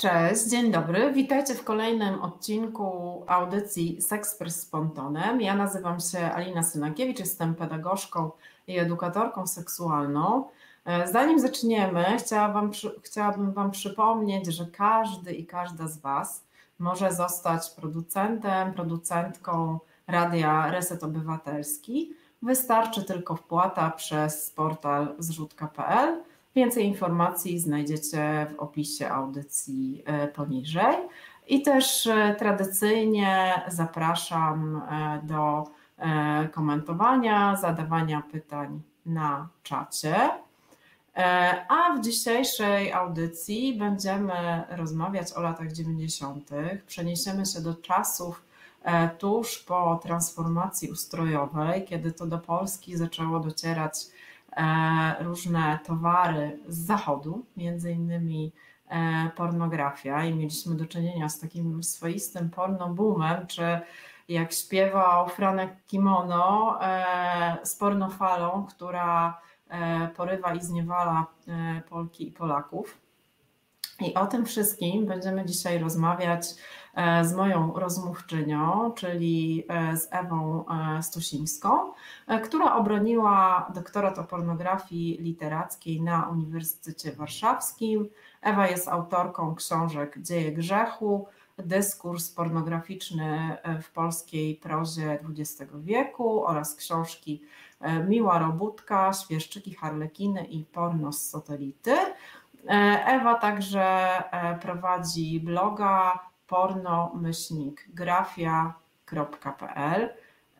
Cześć, dzień dobry. Witajcie w kolejnym odcinku audycji Sexpress z Pontonem. Ja nazywam się Alina Synakiewicz, jestem pedagogzką i edukatorką seksualną. E, zanim zaczniemy, chciałabym, chciałabym Wam przypomnieć, że każdy i każda z Was może zostać producentem, producentką radia Reset Obywatelski. Wystarczy tylko wpłata przez portal zrzutka.pl Więcej informacji znajdziecie w opisie audycji e, poniżej. I też e, tradycyjnie zapraszam e, do komentowania, zadawania pytań na czacie. A w dzisiejszej audycji będziemy rozmawiać o latach 90. Przeniesiemy się do czasów tuż po transformacji ustrojowej, kiedy to do Polski zaczęło docierać różne towary z zachodu, między innymi e, pornografia i mieliśmy do czynienia z takim swoistym pornoboomem, czy jak śpiewał Franek Kimono e, z pornofalą, która porywa i zniewala Polki i Polaków. I o tym wszystkim będziemy dzisiaj rozmawiać E, z moją rozmówczynią, czyli e, z Ewą e, Stusińską, która obroniła doktorat o pornografii literackiej na Uniwersytecie Warszawskim. Ewa jest autorką książek Dzieje grzechu, dyskurs pornograficzny w polskiej prozie XX wieku oraz książki Miła Robótka, Świerszczyki, Harlekiny i Porno z satelity. Ewa także prowadzi bloga porno-grafia.pl.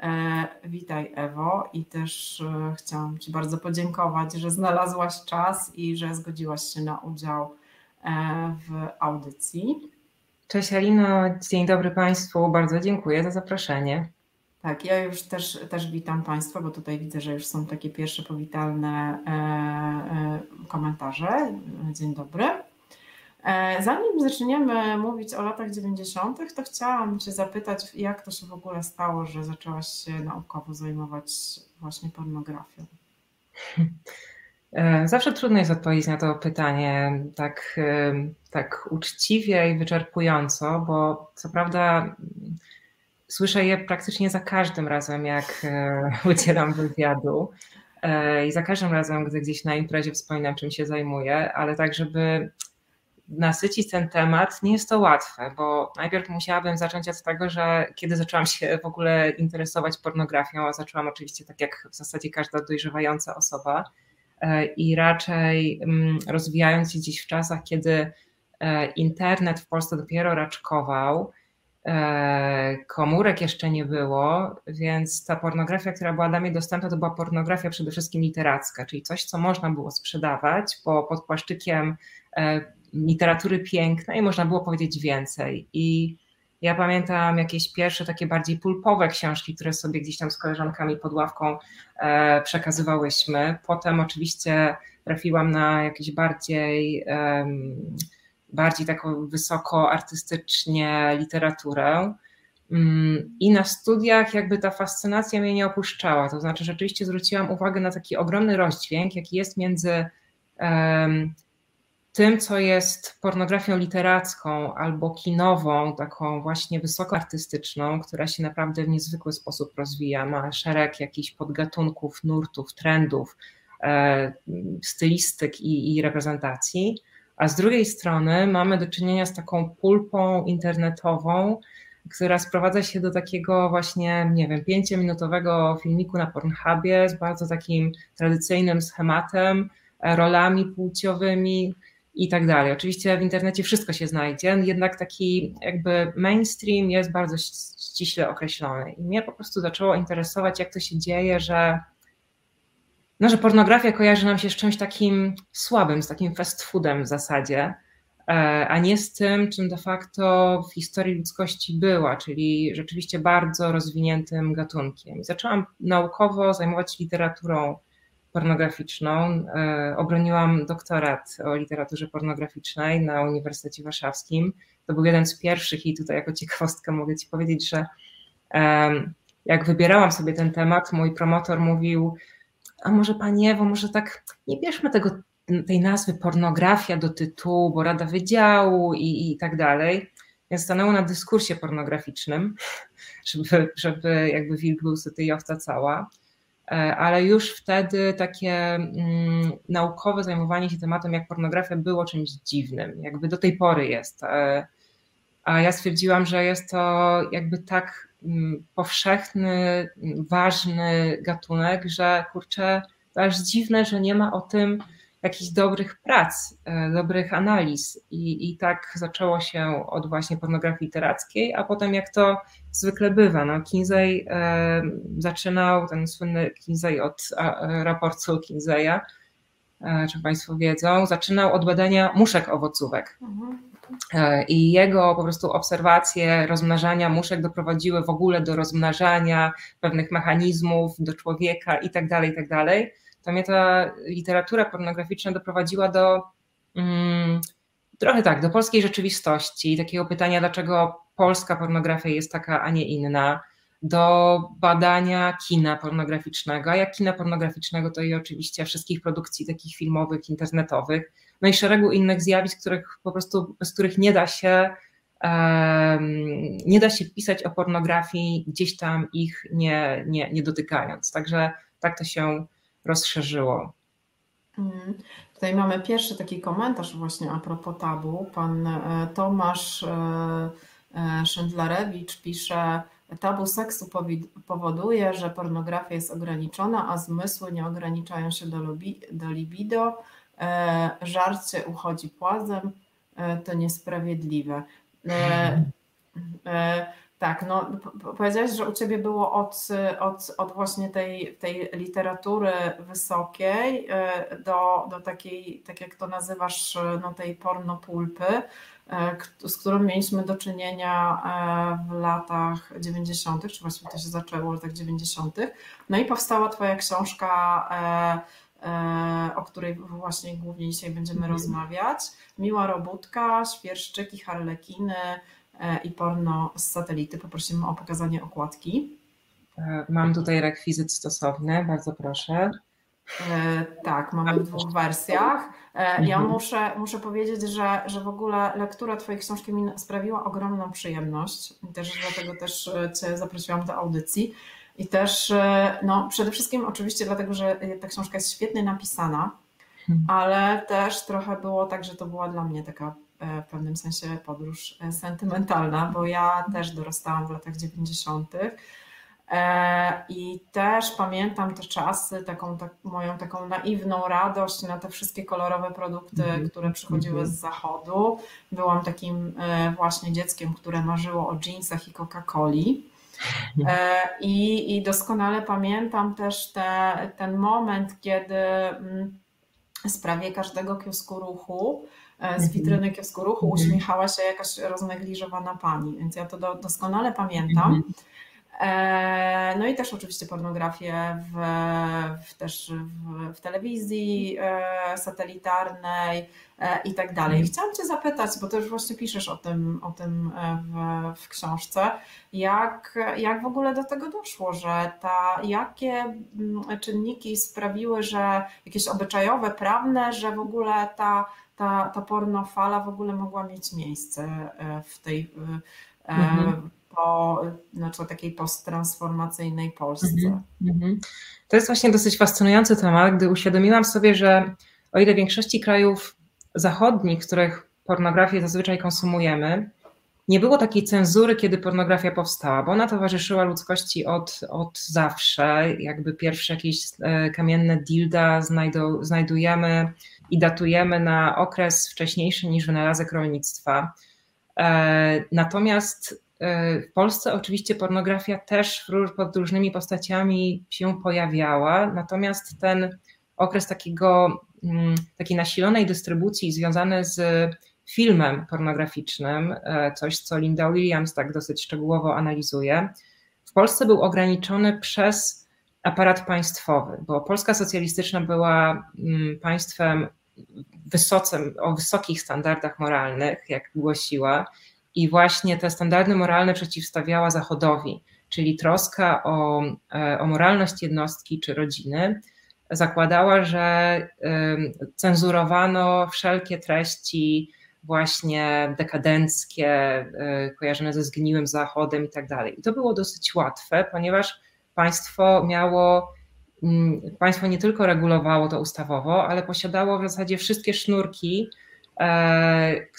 E, witaj Ewo i też e, chciałam Ci bardzo podziękować, że znalazłaś czas i że zgodziłaś się na udział e, w audycji. Cześć Alino, dzień dobry Państwu, bardzo dziękuję za zaproszenie. Tak, ja już też, też witam Państwa, bo tutaj widzę, że już są takie pierwsze powitalne komentarze. Dzień dobry. E, zanim zaczniemy mówić o latach 90., to chciałam Cię zapytać, jak to się w ogóle stało, że zaczęłaś się naukowo zajmować właśnie pornografią? E, zawsze trudno jest odpowiedzieć na to pytanie tak, e, tak uczciwie i wyczerpująco, bo co prawda słyszę je praktycznie za każdym razem, jak udzielam wywiadu. I za każdym razem, gdy gdzieś na imprezie wspominam, czym się zajmuję, ale tak, żeby nasycić ten temat, nie jest to łatwe, bo najpierw musiałabym zacząć od tego, że kiedy zaczęłam się w ogóle interesować pornografią, a zaczęłam oczywiście tak jak w zasadzie każda dojrzewająca osoba e, i raczej mm, rozwijając się gdzieś w czasach, kiedy e, internet w Polsce dopiero raczkował, e, komórek jeszcze nie było, więc ta pornografia, która była dla mnie dostępna, to była pornografia przede wszystkim literacka, czyli coś, co można było sprzedawać, bo pod płaszczykiem literatury pięknej można było powiedzieć więcej. I ja pamiętam jakieś pierwsze takie bardziej pulpowe książki, które sobie gdzieś tam z koleżankami pod ławką e, przekazywałyśmy. Potem oczywiście trafiłam na jakieś bardziej, bardziej taką wysoko artystycznie literaturę. Mm, I na studiach jakby ta fascynacja mnie nie opuszczała. To znaczy, rzeczywiście zwróciłam uwagę na taki ogromny rozdźwięk, jaki jest między tym, co jest pornografią literacką albo kinową, taką właśnie wysoko artystyczną, która się naprawdę w niezwykły sposób rozwija, ma szereg jakichś podgatunków, nurtów, trendów, e, stylistyk i, i reprezentacji, a z drugiej strony mamy do czynienia z taką pulpą internetową, która sprowadza się do takiego właśnie, nie wiem, pięciominutowego filmiku na Pornhubie z bardzo takim tradycyjnym schematem, e, rolami płciowymi, i tak dalej. Oczywiście w internecie wszystko się znajdzie, jednak taki jakby mainstream jest bardzo ściśle określony. I mnie po prostu zaczęło interesować, jak to się dzieje, że, no, że pornografia kojarzy nam się z czymś takim słabym, z takim fast foodem w zasadzie, e, a nie z tym, czym de facto w historii ludzkości była, czyli rzeczywiście bardzo rozwiniętym gatunkiem. Zaczęłam naukowo zajmować się literaturą pornograficzną. E, obroniłam doktorat o literaturze pornograficznej na Uniwersytecie Warszawskim. To był jeden z pierwszych i tutaj jako ciekawostkę mogę Ci powiedzieć, że jak wybierałam sobie ten temat, mój promotor mówił, a może Pani Ewo, może tak nie bierzmy tego tej nazwy pornografia do tytułu, bo Rada Wydziału i, i tak dalej. Więc stanęło na dyskursie pornograficznym, żeby, żeby jakby wilk był syty i owca cała. E, ale już wtedy takie mm, naukowe zajmowanie się tematem jak pornografia było czymś dziwnym, jakby do tej pory jest. E, a ja stwierdziłam, że jest to jakby tak mm, powszechny, ważny gatunek, że kurczę, to aż dziwne, że nie ma o tym jakichś dobrych prac, e, dobrych analiz. I, I tak zaczęło się od właśnie pornografii literackiej, a potem jak to zwykle bywa, no Kinsey e, zaczynał, ten słynny Kinsey od raportu Kinseya, e, czy Państwo wiedzą, zaczynał od badania muszek owocówek. Mhm. E, I jego po prostu obserwacje rozmnażania muszek doprowadziły w ogóle do rozmnażania pewnych mechanizmów do człowieka i tak to mnie ta literatura pornograficzna doprowadziła do mm, trochę tak, do polskiej rzeczywistości, takiego pytania, dlaczego polska pornografia jest taka, a nie inna, do badania kina pornograficznego, a jak kina pornograficznego, to i oczywiście wszystkich produkcji takich filmowych, internetowych, no i szeregu innych zjawisk, których po prostu, bez których nie da się nie da się pisać o pornografii gdzieś tam ich nie, nie, nie dotykając. Także tak to się rozszerzyło. Mhm. Tutaj mamy pierwszy taki komentarz właśnie a propos tabu. Pan e, Tomasz e, e, Szendlarewicz pisze, tabu seksu powoduje, że pornografia jest ograniczona, a zmysły nie ograniczają się do, do libido. Żarcie uchodzi płazem, to niesprawiedliwe. Tak, no powiedziałeś, że u Ciebie było od, od, od właśnie tej, tej literatury wysokiej e, do, do takiej, tak jak to nazywasz, no tej pornopulpy, e, z którą mieliśmy do czynienia e, w latach 90., czy właściwie to się zaczęło w latach 90. No i powstała Twoja książka, o której właśnie głównie dzisiaj będziemy mhm. rozmawiać. Miła robótka, świerszczyki, harlekiny, E, i porno z satelity. Poprosimy o pokazanie okładki. E, mam tutaj rekwizyt stosowny, bardzo proszę. E, tak, mamy w dwóch wersjach. Ja mhm. muszę, muszę powiedzieć, że, że w ogóle lektura Twojej książki mi sprawiła ogromną przyjemność. Też dlatego też Cię zaprosiłam do audycji. I też, no, przede wszystkim oczywiście dlatego, że ta książka jest świetnie napisana, mhm. ale też trochę było tak, że to była dla mnie taka E, w pewnym sensie podróż e, sentymentalna, bo ja też dorastałam w latach 90. E, I też pamiętam te czasy, taką tak, moją taką naiwną radość na te wszystkie kolorowe produkty, mm -hmm. które przychodziły z zachodu. Byłam takim właśnie dzieckiem, które marzyło o jeansach i Coca-Coli. I, I doskonale pamiętam też te, ten moment, kiedy mm, z prawie każdego kiosku ruchu E, z mhm. witryny kiosku ruchu mhm. uśmiechała się jakaś roznegliżowana pani, więc ja to do, doskonale pamiętam. Mhm. E, no i też oczywiście pornografię w, w też w, w, telewizji e, satelitarnej i tak dalej. Chciałam Cię zapytać, bo też właśnie piszesz o tym, o tym w, w książce, jak, jak w ogóle do tego doszło, że ta, jakie czynniki sprawiły, że jakieś obyczajowe, prawne, że w ogóle ta ta, ta pornofala w ogóle mogła mieć miejsce e, w tej e, mhm. Po, znaczy takiej posttransformacyjnej Polsce. Mhm. Mhm. To jest właśnie dosyć fascynujący temat, gdy uświadomiłam sobie, że o ile w większości krajów zachodnich, których pornografię zazwyczaj konsumujemy, nie było takiej cenzury, kiedy pornografia powstała, bo ona towarzyszyła ludzkości od, od zawsze. Jakby pierwsze jakieś e, kamienne dilda znajdu, znajdujemy i datujemy na okres wcześniejszy niż wynalazek rolnictwa. E, natomiast w Polsce oczywiście pornografia też pod różnymi postaciami się pojawiała, natomiast ten okres takiego, mm, takiej nasilonej dystrybucji związany z filmem pornograficznym, e, coś co Linda Williams tak dosyć szczegółowo analizuje, w Polsce był ograniczony przez aparat państwowy, bo Polska socjalistyczna była mm, państwem o wysokich standardach moralnych, jak głosiła, i właśnie te standardy moralne przeciwstawiała Zachodowi, czyli troska o, e, o moralność jednostki czy rodziny zakładała, że cenzurowano wszelkie treści właśnie dekadenckie, kojarzone ze zgniłym zachodem i tak dalej. I to było dosyć łatwe, ponieważ państwo miało, mm, państwo nie tylko regulowało to ustawowo, ale posiadało w zasadzie wszystkie sznurki, e,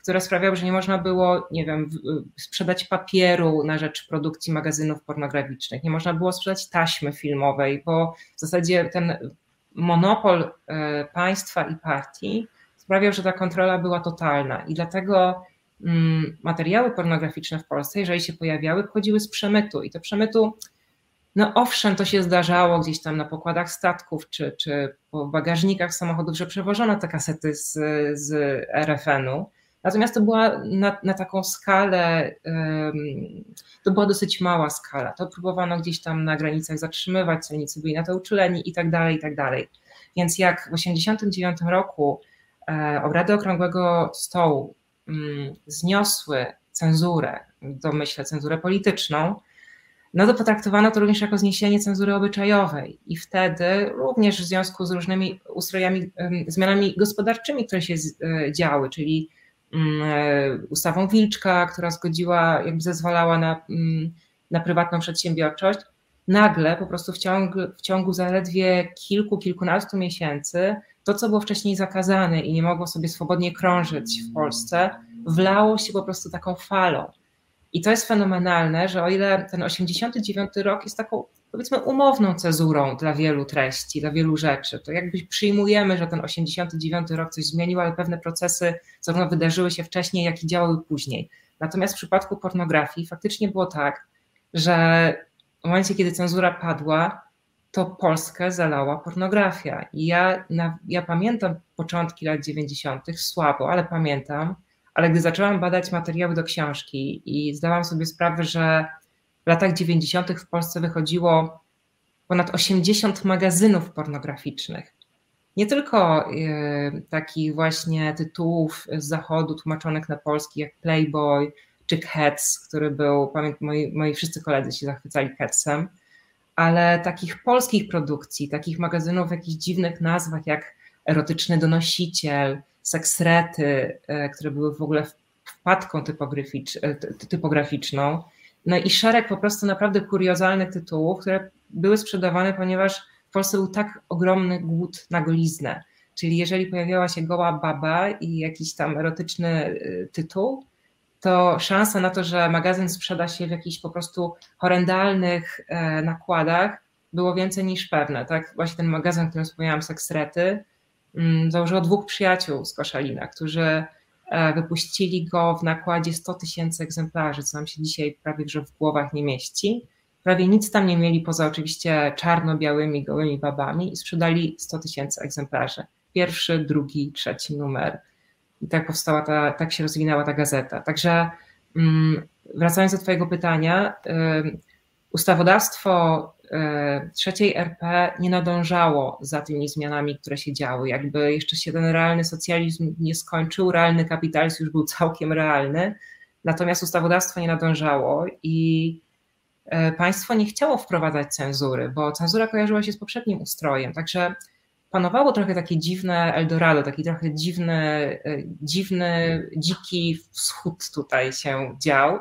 które sprawiały, że nie można było, nie wiem, sprzedać papieru na rzecz produkcji magazynów pornograficznych, nie można było sprzedać taśmy filmowej, bo w zasadzie ten monopol e, państwa i partii sprawiał, że ta kontrola była totalna. I dlatego mm, materiały pornograficzne w Polsce, jeżeli się pojawiały, pochodziły z przemytu. I to przemytu no owszem, to się zdarzało gdzieś tam na pokładach statków czy, czy po bagażnikach samochodów, że przewożono te kasety z, z RFN-u. Natomiast to była na, na taką skalę, to była dosyć mała skala. To próbowano gdzieś tam na granicach zatrzymywać, celnicy byli na to uczuleni i tak dalej, i tak dalej. Więc jak w 1989 roku e, obrady Okrągłego Stołu mm, zniosły cenzurę, domyślę cenzurę polityczną, no to potraktowano to również jako zniesienie cenzury obyczajowej i wtedy również w związku z różnymi ustrojami, zmianami gospodarczymi, które się e, działy, czyli mm, e, ustawą Wilczka, która zgodziła, jakby zezwalała na, mm, na prywatną przedsiębiorczość, nagle po prostu w ciągu, w ciągu zaledwie kilku, kilkunastu miesięcy to, co było wcześniej zakazane i nie mogło sobie swobodnie krążyć w Polsce, wlało się po prostu taką falą. I to jest fenomenalne, że o ile ten 89 rok jest taką powiedzmy umowną cezurą dla wielu treści, dla wielu rzeczy, to jakby przyjmujemy, że ten 89 rok coś zmienił, ale pewne procesy zarówno wydarzyły się wcześniej, jak i działały później. Natomiast w przypadku pornografii faktycznie było tak, że w momencie, kiedy cenzura padła, to Polskę zalała pornografia. I ja, ja pamiętam początki lat 90., słabo, ale pamiętam, ale gdy zaczęłam badać materiały do książki i zdałam sobie sprawę, że w latach 90. w Polsce wychodziło ponad 80 magazynów pornograficznych. Nie tylko e, takich właśnie tytułów z zachodu tłumaczonych na polski, jak Playboy czy Cats, który był, pamiętam, moi, moi wszyscy koledzy się zachwycali Catsem, ale takich polskich produkcji, takich magazynów w jakichś dziwnych nazwach jak Erotyczny Donosiciel, seksrety, e, które były w ogóle wpadką e, typograficzną. No i szereg po prostu naprawdę kuriozalnych tytułów, które były sprzedawane, ponieważ w Polsce był tak ogromny głód na goliznę. Czyli jeżeli pojawiała się goła baba i jakiś tam erotyczny e, tytuł, to szansa na to, że magazyn sprzeda się w jakichś po prostu horrendalnych nakładach było więcej niż pewne. Tak, właśnie ten magazyn, o którym wspomniałam, Seksrety, Mm, założyło dwóch przyjaciół z Koszalina, którzy e, wypuścili go w nakładzie 100 tysięcy egzemplarzy, co nam się dzisiaj prawie że w głowach nie mieści. Prawie nic tam nie mieli poza oczywiście czarno-białymi, gołymi babami i sprzedali 100 tysięcy egzemplarzy. Pierwszy, drugi, trzeci numer. I tak powstała ta, tak się rozwinęła ta gazeta. Także mm, wracając do Twojego pytania, ustawodawstwo trzeciej RP nie nadążało za tymi zmianami, które się działy. Jakby jeszcze się ten realny socjalizm nie skończył, realny kapitalizm już był całkiem realny, natomiast ustawodawstwo nie nadążało i e, państwo nie chciało wprowadzać cenzury, bo cenzura kojarzyła się z poprzednim ustrojem. Także panowało trochę takie dziwne Eldorado, taki trochę dziwny, e, dziwny, dziki wschód tutaj się dział.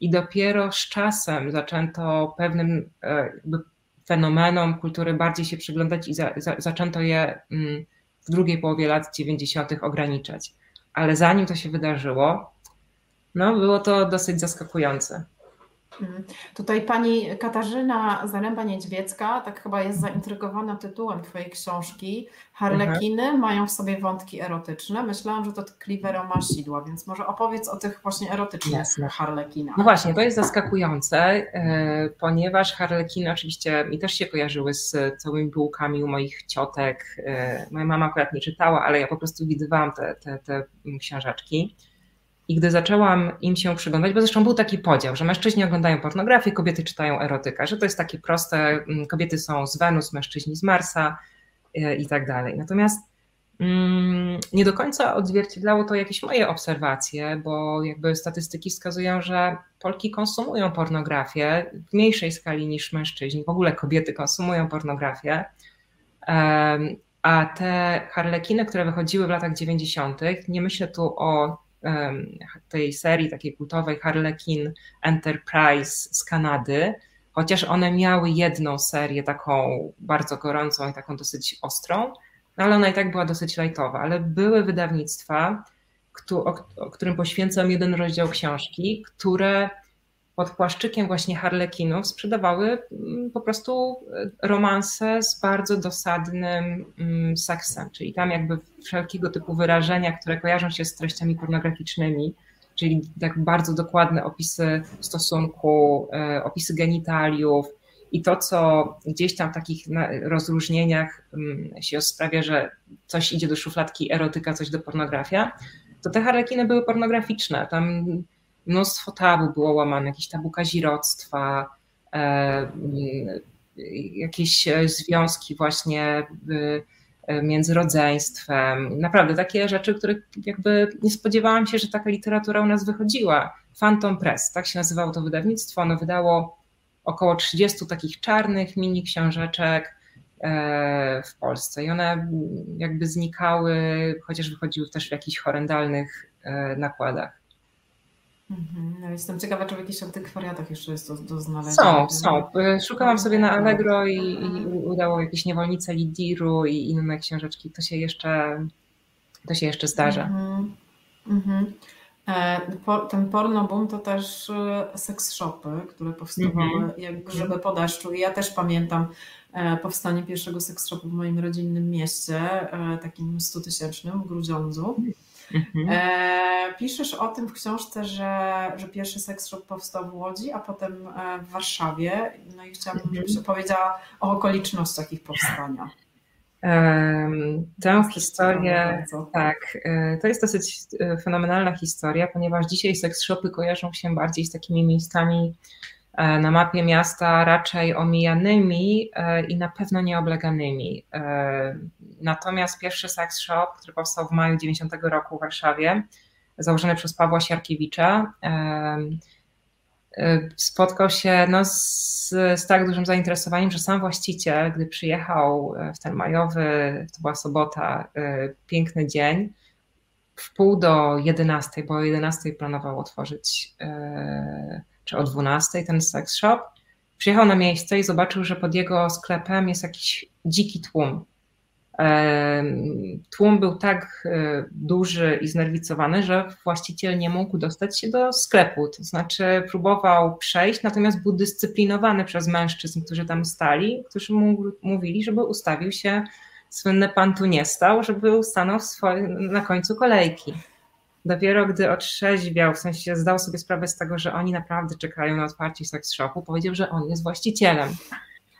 I dopiero z czasem zaczęto pewnym e, fenomenom kultury bardziej się przyglądać i za, za, zaczęto je mm, w drugiej połowie lat 90. ograniczać. Ale zanim to się wydarzyło, no było to dosyć zaskakujące. Mhm. Tutaj pani Katarzyna Zaręba-Niedźwiecka tak chyba jest zaintrygowana tytułem twojej książki. Harlekiny mhm. mają w sobie wątki erotyczne. Myślałam, że to tkliwe masidła, więc może opowiedz o tych właśnie erotycznych Jasne. harlekinach. No właśnie, to jest zaskakujące, e, ponieważ harlekiny oczywiście mi też się kojarzyły z całymi bułkami u moich ciotek. E, moja mama akurat nie czytała, ale ja po prostu widywałam te, te, te książeczki. I gdy zaczęłam im się przyglądać, bo zresztą był taki podział, że mężczyźni oglądają pornografię, kobiety czytają erotykę, że to jest takie proste, mm, kobiety są z Wenus, mężczyźni z Marsa e, i tak dalej. Natomiast mm, nie do końca odzwierciedlało to jakieś moje obserwacje, bo jakby statystyki wskazują, że Polki konsumują pornografię w mniejszej skali niż mężczyźni. W ogóle kobiety konsumują pornografię. A te harlekiny, które wychodziły w latach 90., nie myślę tu o tej serii takiej kultowej Harlekin Enterprise z Kanady, chociaż one miały jedną serię taką bardzo gorącą i taką dosyć ostrą, no ale ona i tak była dosyć lightowa, ale były wydawnictwa, o którym poświęcam jeden rozdział książki, które pod płaszczykiem właśnie harlekinów sprzedawały mm, po prostu e, romanse z bardzo dosadnym mm, seksem, czyli tam jakby wszelkiego typu wyrażenia, które kojarzą się z treściami pornograficznymi, czyli tak bardzo dokładne opisy stosunku, e, opisy genitaliów i to, co gdzieś tam w takich rozróżnieniach mm, się sprawia, że coś idzie do szufladki erotyka, coś do pornografia, to te harlekiny były pornograficzne. Tam mnóstwo tabu było łamane, jakieś tabu kazirodztwa, e, jakieś związki właśnie e, między rodzeństwem. Naprawdę takie rzeczy, których jakby nie spodziewałam się, że taka literatura u nas wychodziła. Phantom Press, tak się nazywało to wydawnictwo. Ono wydało około 30 takich czarnych mini książeczek e, w Polsce i one jakby znikały, chociaż wychodziły też w jakichś horrendalnych nakładach. Mhm. No jestem ciekawa, czy w jakichś antykwariatach jeszcze jest to do znalezienia. Są, są. Szukałam sobie na Allegro i, i udało jakieś niewolnice Lidiru i inne książeczki. To się jeszcze, to się jeszcze zdarza. Mhm. Mhm. E, ten porno boom to też e, seks shopy, które powstawały mhm. jak grzyby po deszczu. I ja też pamiętam e, powstanie pierwszego seks shopu w moim rodzinnym mieście, takim stutysięcznym w Grudziądzu. Mhm. E, piszesz o tym w książce, że, że pierwszy seks shop powstał w Łodzi, a potem e, w Warszawie. No i chciałabym, mhm. żebyś opowiedziała o okolicznościach ich powstania. Tę historię, tak, e, to jest dosyć fenomenalna historia, ponieważ dzisiaj seks shopy kojarzą się bardziej z takimi miejscami E, na mapie miasta raczej omijanymi e, i na pewno nieobleganymi. E, natomiast pierwszy sex shop, który powstał w maju 90 roku w Warszawie, założony przez Pawła Siarkiewicza, spotkał się no, z, z, tak dużym zainteresowaniem, że sam właściciel, gdy przyjechał w ten majowy, to była sobota, piękny dzień, w pół do 11, bo o 11 planował otworzyć czy o 12 ten sex shop, przyjechał na miejsce i zobaczył, że pod jego sklepem jest jakiś dziki tłum. Tłum był tak e, duży i znerwicowany, że właściciel nie mógł dostać się do sklepu. To znaczy, próbował przejść, natomiast był dyscyplinowany przez mężczyzn, którzy tam stali, którzy mu mówili, żeby ustawił się. Słynny pan tu nie stał, żeby stanął na końcu kolejki. Dopiero gdy otrzeźwiał, w sensie zdał sobie sprawę z tego, że oni naprawdę czekają na otwarcie seks shopu, powiedział, że on jest właścicielem.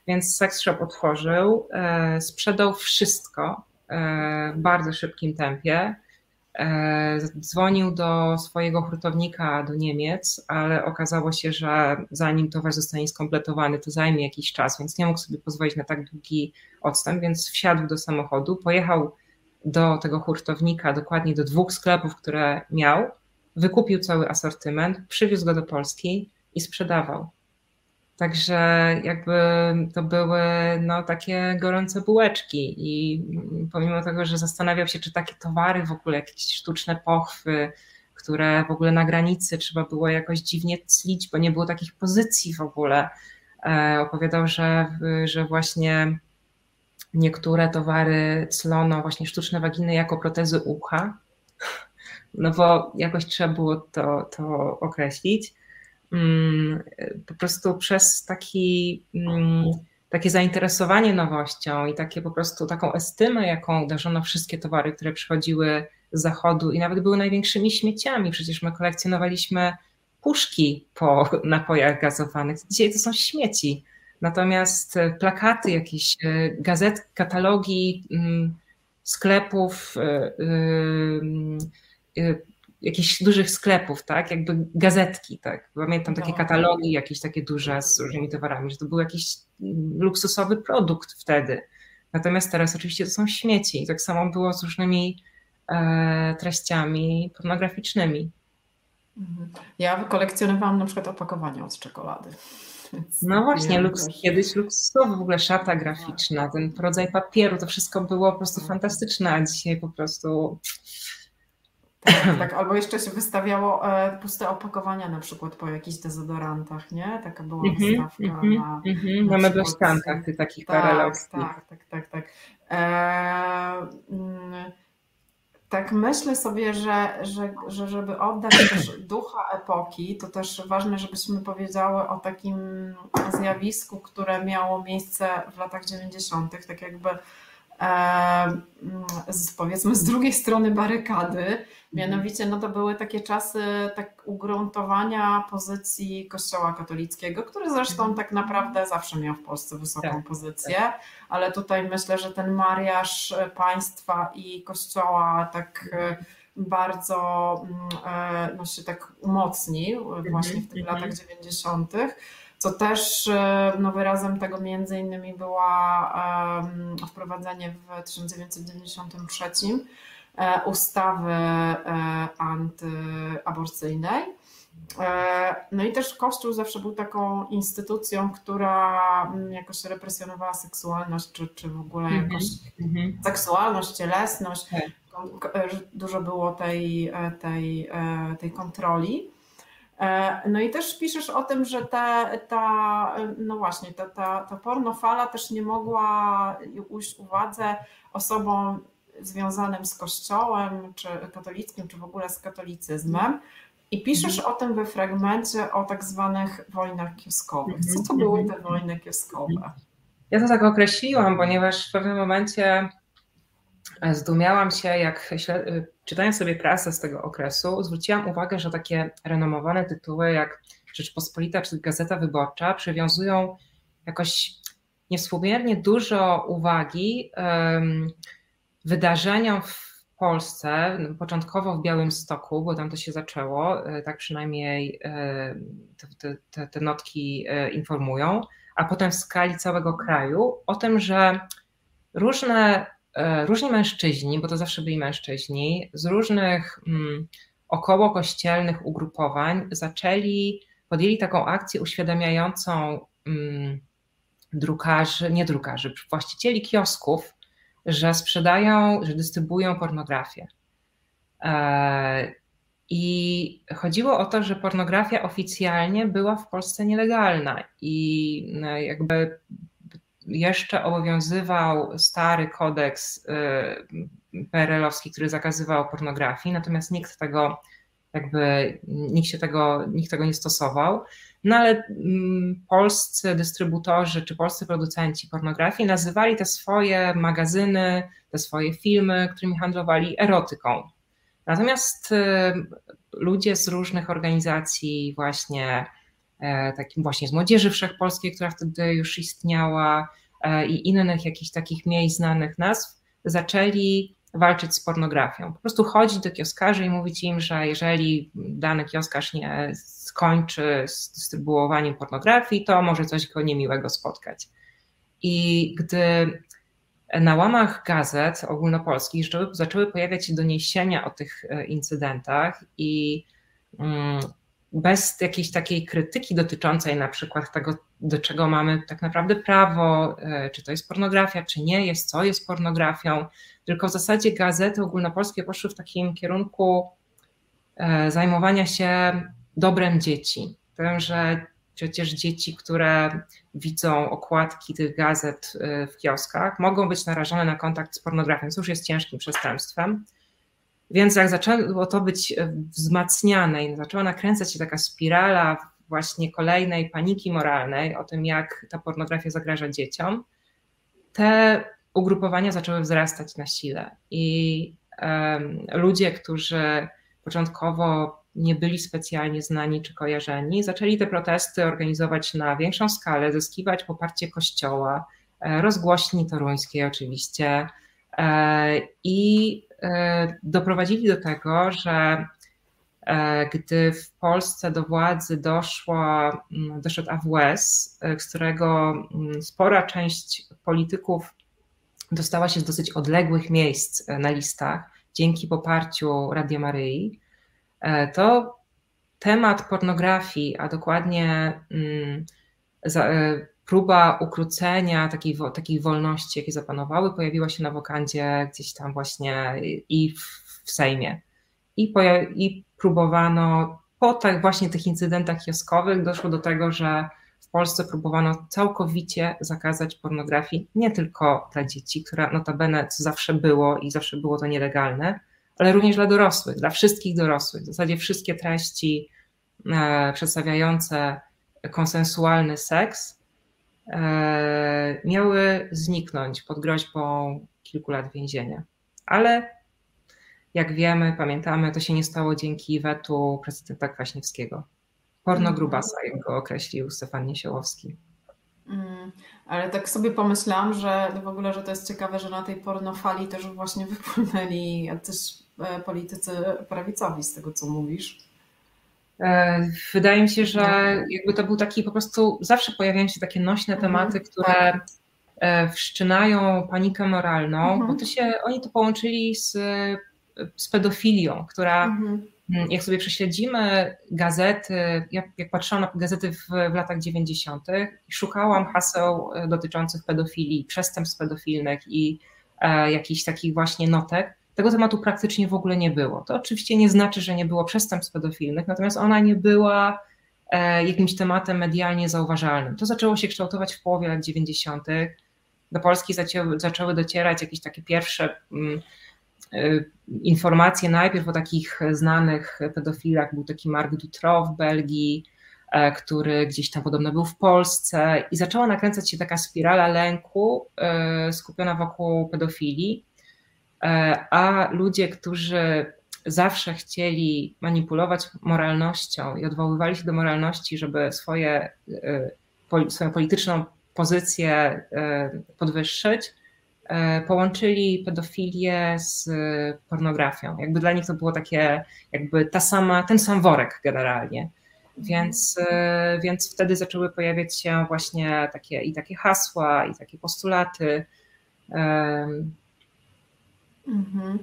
Więc seks shop otworzył, e, sprzedał wszystko e, w bardzo szybkim tempie. E, dzwonił do swojego hurtownika do Niemiec, ale okazało się, że zanim towar zostanie skompletowany, to zajmie jakiś czas, więc nie mógł sobie pozwolić na tak długi odstęp, więc wsiadł do samochodu, pojechał do tego hurtownika, dokładnie do dwóch sklepów, które miał, wykupił cały asortyment, przywiózł go do Polski i sprzedawał. Także jakby to były no, takie gorące bułeczki i pomimo tego, że zastanawiał się, czy takie towary w ogóle, jakieś sztuczne pochwy, które w ogóle na granicy trzeba było jakoś dziwnie clić, bo nie było takich pozycji w ogóle. E, opowiadał, że, że właśnie niektóre towary clono właśnie sztuczne waginy jako protezy ucha, no bo jakoś trzeba było to, to określić. Mm, po prostu przez taki, mm, takie zainteresowanie nowością i takie po prostu taką estymę, jaką darzono wszystkie towary, które przychodziły z zachodu i nawet były największymi śmieciami. Przecież my kolekcjonowaliśmy puszki po napojach gazowanych. Dzisiaj to są śmieci. Natomiast e, plakaty, jakieś e, gazet, katalogi mm, sklepów, e, jakichś dużych sklepów, tak, jakby gazetki, tak. Pamiętam takie no. katalogi jakieś takie duże z różnymi towarami, że to był jakiś mm, luksusowy produkt wtedy. Natomiast teraz oczywiście to są śmieci. I tak samo było z różnymi treściami pornograficznymi. Mhm. Ja kolekcjonowałam na przykład opakowania od czekolady. No właśnie, luks, kiedyś luksusowy w ogóle szata graficzna, ten rodzaj papieru, to wszystko było po prostu fantastyczne, a dzisiaj po prostu tak, tak, albo jeszcze się wystawiało e, puste opakowania na przykład po jakichś dezodorantach, nie? Taka była -hmm, wystawka mm -hmm, na, mm -hmm. na tych takich tak. Tak, tak, tak, tak. Mm, tak myślę sobie, że, że, że żeby oddać też ducha epoki, to też ważne, żebyśmy powiedziały o takim zjawisku, które miało miejsce w latach 90., tak jakby z, powiedzmy z drugiej strony barykady. Mianowicie no to były takie czasy tak ugruntowania pozycji Kościoła katolickiego, który zresztą mhm. tak naprawdę zawsze miał w Polsce wysoką tak, pozycję, tak. ale tutaj myślę, że ten mariaż państwa i Kościoła tak e, bardzo mm, e, no, się tak umocnił właśnie w tych mhm, latach 90 co też e, no, wyrazem tego między innymi była wprowadzenie w 1993 e, ustawy e, antyaborcyjnej. No i też Kościół zawsze był taką instytucją, która mm, jakoś represjonowała seksualność, czy, czy w ogóle mhm, jakoś mm -hmm. seksualność, cielesność. Tak. Dużo było tej, tej, tej kontroli. E, no i też piszesz o tym, że ta, ta no właśnie, ta, ta, ta pornofala też nie mogła ujść uwadze osobom związanym z kościołem, czy katolickim, czy w ogóle z katolicyzmem. I piszesz mhm. o tym we fragmencie o tak zwanych wojnach kioskowych. Co to były te wojny kioskowe? Ja to tak określiłam, ponieważ w pewnym momencie zdumiałam się, jak czytając sobie prasę z tego okresu, zwróciłam uwagę, że takie renomowane tytuły jak Rzeczpospolita czy Gazeta Wyborcza przywiązują jakoś niewspółmiernie dużo uwagi um, wydarzeniom w Polsce, początkowo w Białymstoku, bo tam to się zaczęło, e, tak przynajmniej e, te, te, te notki informują, a potem w skali całego kraju o tym, że różne różni mężczyźni, bo to zawsze byli mężczyźni, z różnych mm, około kościelnych ugrupowań zaczęli, podjęli taką akcję uświadamiającą mm, drukarzy, nie drukarzy, właścicieli kiosków, że sprzedają, że dystrybuują pornografię. E, I chodziło o to, że pornografia oficjalnie była w Polsce nielegalna i no, jakby jeszcze obowiązywał stary kodeks y, PRL-owski, który zakazywał pornografii, natomiast nikt tego jakby nikt się tego, nikt tego nie stosował. No ale mm, polscy dystrybutorzy czy polscy producenci pornografii nazywali te swoje magazyny, te swoje filmy, którymi handlowali erotyką. Natomiast y, ludzie z różnych organizacji, właśnie takim właśnie z Młodzieży Wszechpolskiej, która wtedy już istniała e, i innych jakichś takich mniej znanych nazw, zaczęli walczyć z pornografią. Po prostu chodzić do kioskarzy i mówić im, że jeżeli dany kioskarz nie skończy z dystrybuowaniem pornografii, to może coś go niemiłego spotkać. I gdy na łamach gazet ogólnopolskich zaczęły pojawiać się doniesienia o tych e, incydentach i mm, bez jakiejś takiej krytyki dotyczącej na przykład tego, do czego mamy tak naprawdę prawo, e, czy to jest pornografia, czy nie jest, co jest pornografią, tylko w zasadzie gazety ogólnopolskie poszły w takim kierunku e, zajmowania się dobrem dzieci. Tym, że przecież dzieci, które widzą okładki tych gazet e, w kioskach, mogą być narażone na kontakt z pornografią, co już jest ciężkim przestępstwem. Więc jak zaczęło to być e, wzmacniane i zaczęła nakręcać się taka spirala właśnie kolejnej paniki moralnej o tym, jak ta pornografia zagraża dzieciom, te ugrupowania zaczęły wzrastać na sile. I um, ludzie, którzy początkowo nie byli specjalnie znani czy kojarzeni, zaczęli te protesty organizować na większą skalę, zyskiwać poparcie kościoła, e, rozgłośni toruńskiej oczywiście. E, I E, doprowadzili do tego, że e, gdy w Polsce do władzy doszła, mm, doszedł AWS, z którego mm, spora część polityków dostała się z dosyć odległych miejsc na listach dzięki poparciu Radia Maryi, to temat pornografii, a dokładnie mm, próba ukrócenia takiej, takiej wolności, jakie zapanowały, pojawiła się na wokandzie gdzieś tam właśnie i w, w Sejmie. I, I próbowano po tak właśnie tych incydentach kioskowych doszło do tego, że w Polsce próbowano całkowicie zakazać pornografii nie tylko dla dzieci, która notabene co zawsze było i zawsze było to nielegalne, ale również dla dorosłych, dla wszystkich dorosłych. W zasadzie wszystkie treści e, przedstawiające konsensualny seks miały zniknąć pod groźbą kilku lat więzienia. Ale jak wiemy, pamiętamy, to się nie stało dzięki wetu prezydenta Kwaśniewskiego. Porno mhm. grubasa, jak go określił Stefan Niesiełowski. Mm, ale tak sobie pomyślałam, że w ogóle, że to jest ciekawe, że na tej pornofali też właśnie wypłynęli też e, politycy prawicowi z tego, co mówisz. E, wydaje mi się, że jakby to był taki po prostu, zawsze pojawiają się takie nośne mhm, tematy, które tak. e, wszczynają panikę moralną, mhm. bo to się, oni to połączyli z, z pedofilią, która mhm. Jak sobie prześledzimy gazety, jak, jak patrzyłam na gazety w, w latach 90., szukałam haseł e, dotyczących pedofilii, przestępstw pedofilnych i e, jakichś takich właśnie notek, tego tematu praktycznie w ogóle nie było. To oczywiście nie znaczy, że nie było przestępstw pedofilnych, natomiast ona nie była e, jakimś tematem medialnie zauważalnym. To zaczęło się kształtować w połowie lat 90. Do Polski zaczęły, zaczęły docierać jakieś takie pierwsze mm, e, informacje najpierw o takich znanych pedofilach. Był taki Mark Dutrow w Belgii, e, który gdzieś tam podobno był w Polsce i zaczęła nakręcać się taka spirala lęku skupiona wokół pedofilii. E, a ludzie, którzy zawsze chcieli manipulować moralnością i odwoływali się do moralności, żeby swoje, e, swoją polityczną pozycję e, podwyższyć, połączyli pedofilię z pornografią. Jakby dla nich to było takie, jakby ta sama, ten sam worek generalnie. Więc, więc wtedy zaczęły pojawiać się właśnie takie i takie hasła, i takie postulaty. Mhm.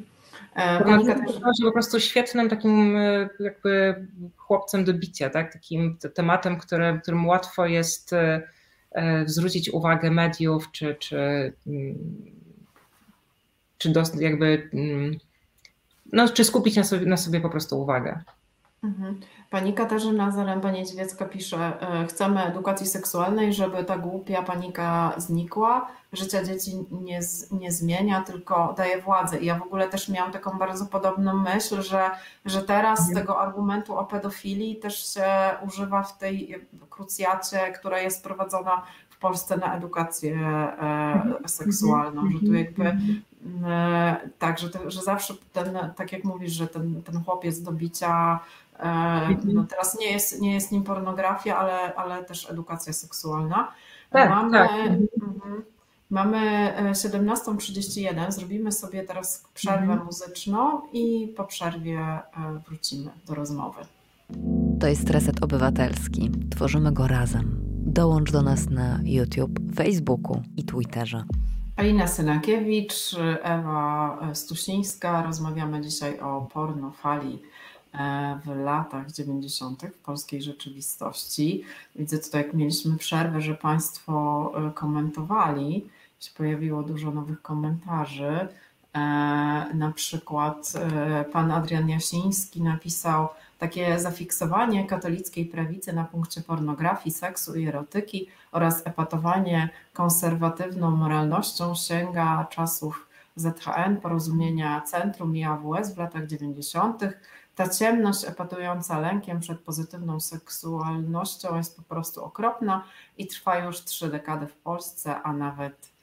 Monika też po prostu świetnym takim e, jakby chłopcem do bicia, tak? takim tematem, który, którym łatwo jest e, e, zwrócić uwagę mediów, czy, czy, mm, czy dost, jakby mm, no, czy skupić na sobie, na sobie po prostu uwagę. Mhm. Pani Katarzyna Zaręba-Niedźwiecka pisze, chcemy edukacji seksualnej, żeby ta głupia panika znikła, życia dzieci nie, nie zmienia, tylko daje władzę. I ja w ogóle też miałam taką bardzo podobną myśl, że, że teraz mhm. tego argumentu o pedofilii też się używa w tej krucjacie, która jest prowadzona w Polsce na edukację e, mhm. seksualną, że tu mhm. jakby e, tak, że, to, że zawsze ten, tak jak mówisz, że ten, ten chłopiec do bicia e, no teraz nie jest, nie jest nim pornografia, ale, ale też edukacja seksualna. Tak, Mamy, tak. Mamy 17.31, e, zrobimy sobie teraz przerwę mhm. muzyczną i po przerwie e, wrócimy do rozmowy. To jest Reset Obywatelski. Tworzymy go razem. Dołącz do nas na YouTube, Facebooku i Twitterze. Alina Synakiewicz, Ewa Stusińska. Rozmawiamy dzisiaj o pornofali e, w latach 90. w polskiej rzeczywistości. Widzę tutaj, jak mieliśmy przerwę, że Państwo komentowali się pojawiło dużo nowych komentarzy. E, na przykład e, pan Adrian Jasiński napisał takie zafiksowanie katolickiej prawicy na punkcie pornografii, seksu i erotyki oraz epatowanie konserwatywną moralnością sięga czasów ZHN, porozumienia Centrum i AWS w latach 90. Ta ciemność epatująca lękiem przed pozytywną seksualnością jest po prostu okropna i trwa już trzy dekady w Polsce, a nawet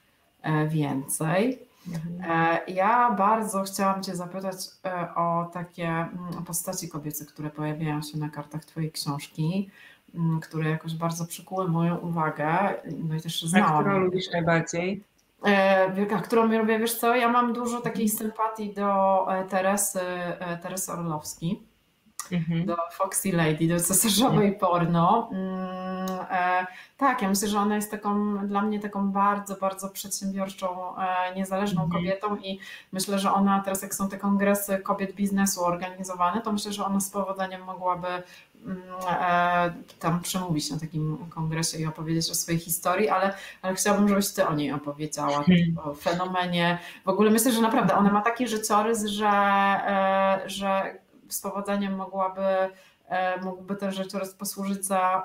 E, więcej. Mhm. E, ja bardzo chciałam Cię zapytać e, o takie mm, postaci kobiece, które pojawiają się na kartach Twojej książki, mm, które jakoś bardzo przykuły moją uwagę. No i też znałam. A którą lubisz najbardziej? A którą lubię, wiesz co, ja mam dużo takiej sympatii do Teresy, Teresy Orlowskiej. Mhm. do Foxy Lady, do cesarzowej mhm. porno. Mm, e, tak, ja myślę, że ona jest taką, dla mnie taką bardzo, bardzo przedsiębiorczą, e, niezależną mhm. kobietą i myślę, że ona teraz jak są te kongresy kobiet biznesu organizowane, to myślę, że ona z powodzeniem mogłaby mm, e, tam przemówić na takim kongresie i opowiedzieć o swojej historii, ale, ale chciałabym, żebyś ty o niej opowiedziała, hmm. o fenomenie. W ogóle myślę, że naprawdę ona ma taki życiorys, że, że z powodzeniem mogłaby, mógłby ten życiorys posłużyć za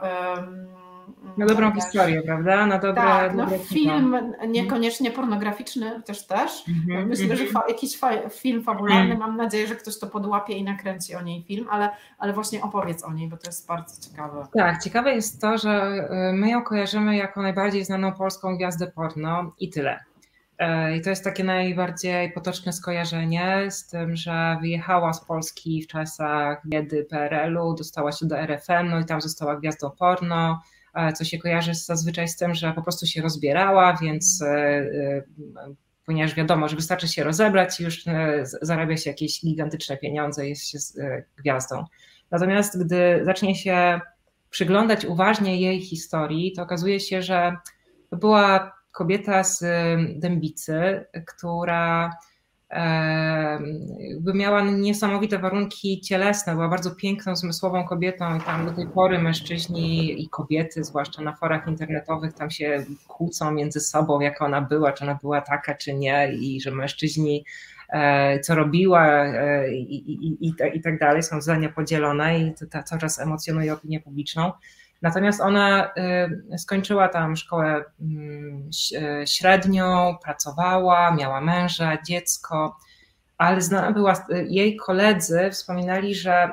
na dobrą historię, prawda? Na dobre, tak, no, film mhm. niekoniecznie pornograficzny też też. Mm-hmm, Myślę, mm-hmm. że fa- jakiś fa- film fabularny, mm. mam nadzieję, że ktoś to podłapie i nakręci o niej film, ale, ale właśnie opowiedz o niej, bo to jest bardzo ciekawe. Tak, ciekawe jest to, że y, my ją kojarzymy jako najbardziej znaną polską gwiazdę porno i tyle. Y, I to jest takie najbardziej potoczne skojarzenie z tym, że wyjechała z Polski w czasach biedy PRL-u, dostała się do RFN-u i tam została gwiazdą porno co się kojarzy zazwyczaj z tym, że po prostu się rozbierała, więc e, e, ponieważ wiadomo, że wystarczy się rozebrać i już e, zarabia się jakieś gigantyczne pieniądze, jest się gwiazdą. Natomiast gdy zacznie się przyglądać uważnie jej historii, to okazuje się, że była kobieta z Dębicy, która by miała niesamowite warunki cielesne, była bardzo piękną, zmysłową kobietą i tam do tej pory mężczyźni i kobiety, zwłaszcza na forach internetowych, tam się kłócą między sobą, jaka ona była, czy ona była taka, czy nie i że mężczyźni e, co robiła e, i, i, i, i tak dalej, są zdania podzielone i to, to cały czas emocjonuje opinię publiczną. Natomiast ona y, skończyła tam szkołę mm, y, średnią, pracowała, miała męża, dziecko, ale znana była, y, jej koledzy wspominali, że,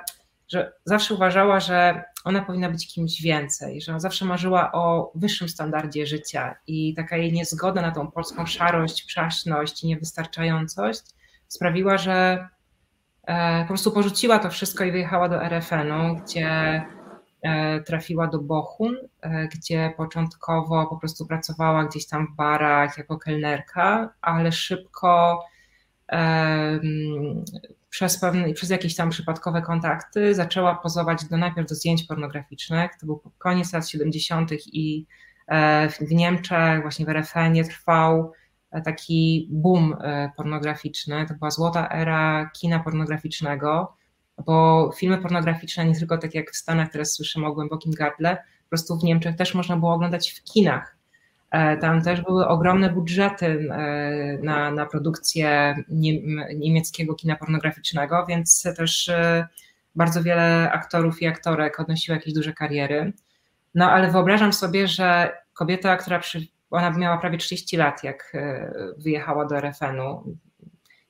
że zawsze uważała, że ona powinna być kimś więcej, że ona zawsze marzyła o wyższym standardzie życia i taka jej niezgoda na tą polską szarość, przaśność i niewystarczającość sprawiła, że e, po prostu porzuciła to wszystko i wyjechała do RFN-u, gdzie trafiła do Bochum, e, gdzie początkowo po prostu pracowała gdzieś tam w barach jako kelnerka, ale szybko przez, pewne, przez jakieś tam przypadkowe kontakty zaczęła pozować do, najpierw do zdjęć pornograficznych. To był koniec lat 70. i e, w Niemczech, właśnie w RFN-ie trwał taki boom pornograficzny. To była złota era kina pornograficznego bo filmy pornograficzne, nie tylko tak jak w Stanach teraz słyszymy o głębokim gardle, po prostu w Niemczech też można było oglądać w kinach. E, tam też były ogromne budżety e, na, na produkcję niemieckiego kina pornograficznego, więc też e, bardzo wiele aktorów i aktorek odnosiło jakieś duże kariery. No ale wyobrażam sobie, że kobieta, która przy, ona miała prawie 30 lat, jak wyjechała do RFN-u,